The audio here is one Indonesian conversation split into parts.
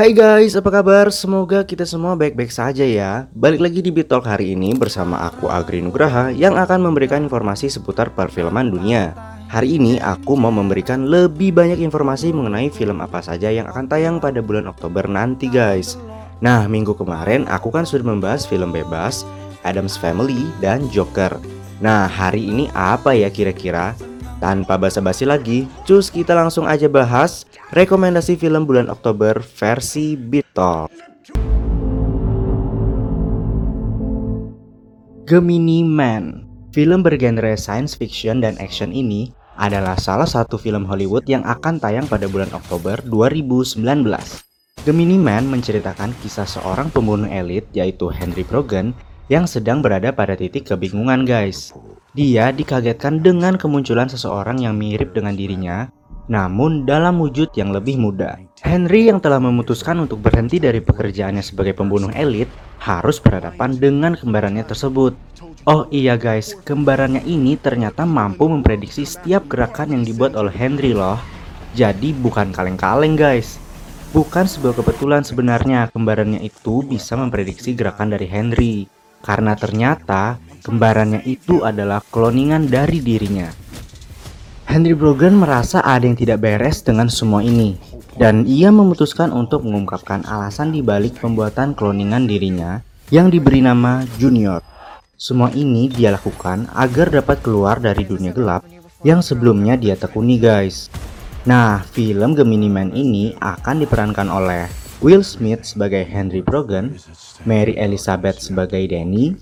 Hai guys, apa kabar? Semoga kita semua baik-baik saja ya. Balik lagi di Bitalk hari ini bersama aku Agri Nugraha yang akan memberikan informasi seputar perfilman dunia. Hari ini aku mau memberikan lebih banyak informasi mengenai film apa saja yang akan tayang pada bulan Oktober nanti guys. Nah, minggu kemarin aku kan sudah membahas film bebas, Adams Family, dan Joker. Nah, hari ini apa ya kira-kira? Tanpa basa-basi lagi, cus kita langsung aja bahas rekomendasi film bulan Oktober versi Beatles. Gemini Man Film bergenre science fiction dan action ini adalah salah satu film Hollywood yang akan tayang pada bulan Oktober 2019. Gemini Man menceritakan kisah seorang pembunuh elit yaitu Henry Brogan yang sedang berada pada titik kebingungan guys. Dia dikagetkan dengan kemunculan seseorang yang mirip dengan dirinya, namun dalam wujud yang lebih muda. Henry yang telah memutuskan untuk berhenti dari pekerjaannya sebagai pembunuh elit harus berhadapan dengan kembarannya tersebut. Oh iya guys, kembarannya ini ternyata mampu memprediksi setiap gerakan yang dibuat oleh Henry loh. Jadi bukan kaleng-kaleng guys. Bukan sebuah kebetulan sebenarnya kembarannya itu bisa memprediksi gerakan dari Henry. Karena ternyata kembarannya itu adalah kloningan dari dirinya. Henry Brogan merasa ada yang tidak beres dengan semua ini, dan ia memutuskan untuk mengungkapkan alasan dibalik pembuatan kloningan dirinya yang diberi nama Junior. Semua ini dia lakukan agar dapat keluar dari dunia gelap yang sebelumnya dia tekuni guys. Nah, film Gemini Man ini akan diperankan oleh Will Smith sebagai Henry Brogan, Mary Elizabeth sebagai Danny,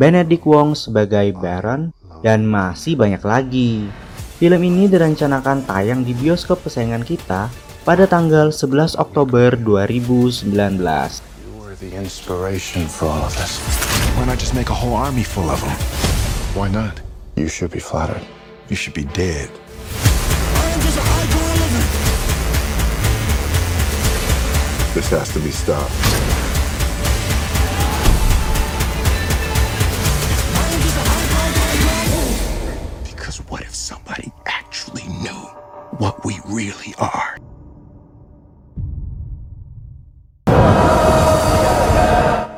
Benedict Wong sebagai Baron, dan masih banyak lagi. Film ini direncanakan tayang di bioskop kesayangan kita pada tanggal 11 Oktober 2019. the inspiration for all of this. Why not just make a whole army full of them? Why not? You should be flattered. You should be dead. This has to be stopped. Because what if somebody actually knew what we really are?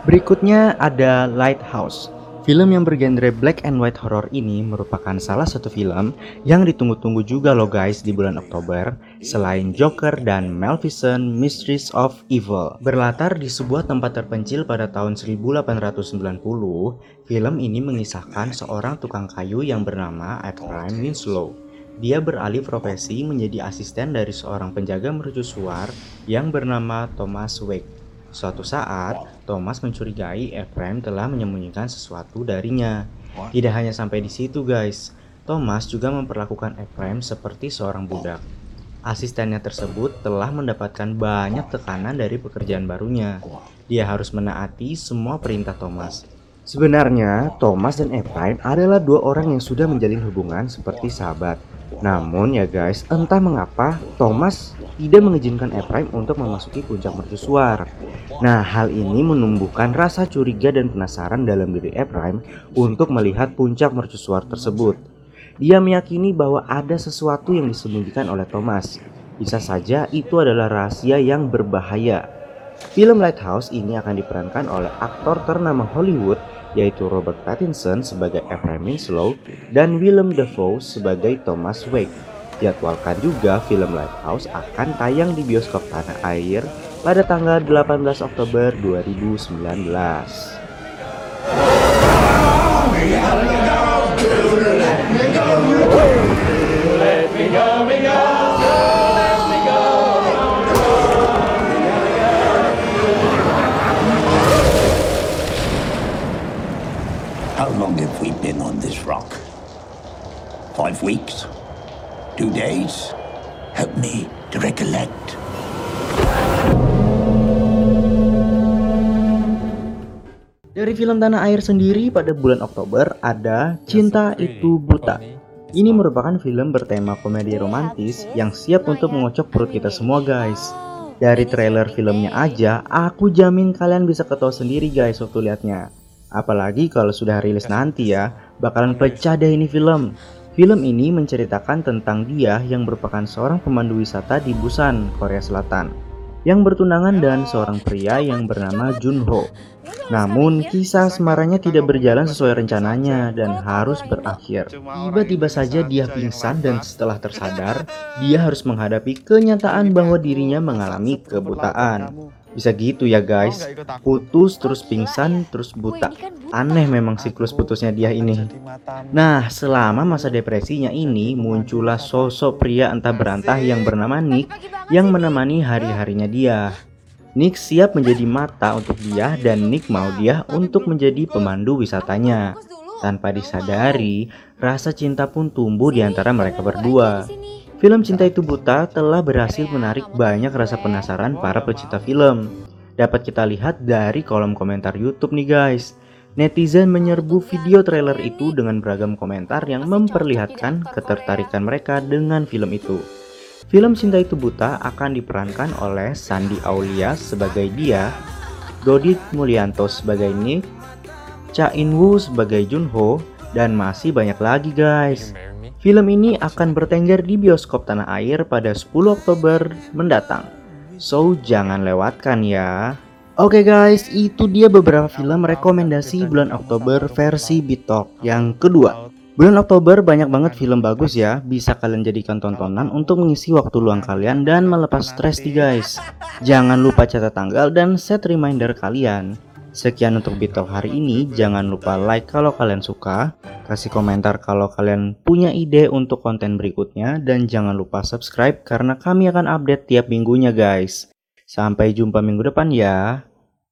Berikutnya ada Lighthouse. Film yang bergenre black and white horror ini merupakan salah satu film yang ditunggu-tunggu juga loh guys di bulan Oktober selain Joker dan Maleficent Mysteries of Evil. Berlatar di sebuah tempat terpencil pada tahun 1890, film ini mengisahkan seorang tukang kayu yang bernama Ephraim Winslow. Dia beralih profesi menjadi asisten dari seorang penjaga mercusuar yang bernama Thomas Wake. Suatu saat, Thomas mencurigai Ephraim telah menyembunyikan sesuatu darinya. Tidak hanya sampai di situ guys, Thomas juga memperlakukan Ephraim seperti seorang budak. Asistennya tersebut telah mendapatkan banyak tekanan dari pekerjaan barunya. Dia harus menaati semua perintah Thomas. Sebenarnya, Thomas dan Ephraim adalah dua orang yang sudah menjalin hubungan seperti sahabat. Namun ya guys, entah mengapa Thomas tidak mengizinkan Ephraim untuk memasuki puncak mercusuar. Nah, hal ini menumbuhkan rasa curiga dan penasaran dalam diri Ephraim untuk melihat puncak mercusuar tersebut. Dia meyakini bahwa ada sesuatu yang disembunyikan oleh Thomas. Bisa saja itu adalah rahasia yang berbahaya. Film Lighthouse ini akan diperankan oleh aktor ternama Hollywood yaitu Robert Pattinson sebagai Ephraim Winslow dan Willem Dafoe sebagai Thomas Wake. Jadwalkan juga film Lighthouse akan tayang di bioskop tanah air pada tanggal 18 Oktober 2019. How long have we been on this rock? Five weeks? Two days? Help me to recollect. Dari film Tanah Air sendiri pada bulan Oktober ada Cinta Itu Buta. Ini merupakan film bertema komedi romantis yang siap untuk mengocok perut kita semua guys. Dari trailer filmnya aja, aku jamin kalian bisa ketawa sendiri guys waktu liatnya. Apalagi kalau sudah rilis nanti ya, bakalan pecah deh ini film. Film ini menceritakan tentang dia yang merupakan seorang pemandu wisata di Busan, Korea Selatan. Yang bertunangan dengan seorang pria yang bernama Junho. Namun, kisah asmaranya tidak berjalan sesuai rencananya dan harus berakhir. Tiba-tiba saja dia pingsan dan setelah tersadar, dia harus menghadapi kenyataan bahwa dirinya mengalami kebutaan. Bisa gitu ya guys, putus terus pingsan terus buta. Aneh memang siklus putusnya dia ini. Nah, selama masa depresinya ini muncullah sosok pria entah berantah yang bernama Nick yang menemani hari-harinya dia. Nick siap menjadi mata untuk dia dan Nick mau dia untuk menjadi pemandu wisatanya. Tanpa disadari, rasa cinta pun tumbuh di antara mereka berdua. Film Cinta Itu Buta telah berhasil menarik banyak rasa penasaran para pecinta film. Dapat kita lihat dari kolom komentar YouTube nih guys. Netizen menyerbu video trailer itu dengan beragam komentar yang memperlihatkan ketertarikan mereka dengan film itu. Film Cinta Itu Buta akan diperankan oleh Sandi Aulia sebagai dia, Dodit Mulyanto sebagai Nick, Cha In Woo sebagai Junho, dan masih banyak lagi guys. Film ini akan bertengger di bioskop tanah air pada 10 Oktober mendatang. So, jangan lewatkan ya. Oke okay guys, itu dia beberapa film rekomendasi bulan Oktober versi Bitok yang kedua. Bulan Oktober banyak banget film bagus ya, bisa kalian jadikan tontonan untuk mengisi waktu luang kalian dan melepas stres nih guys. Jangan lupa catat tanggal dan set reminder kalian. Sekian untuk Bitok hari ini, jangan lupa like kalau kalian suka, kasih komentar kalau kalian punya ide untuk konten berikutnya, dan jangan lupa subscribe karena kami akan update tiap minggunya guys. Sampai jumpa minggu depan ya.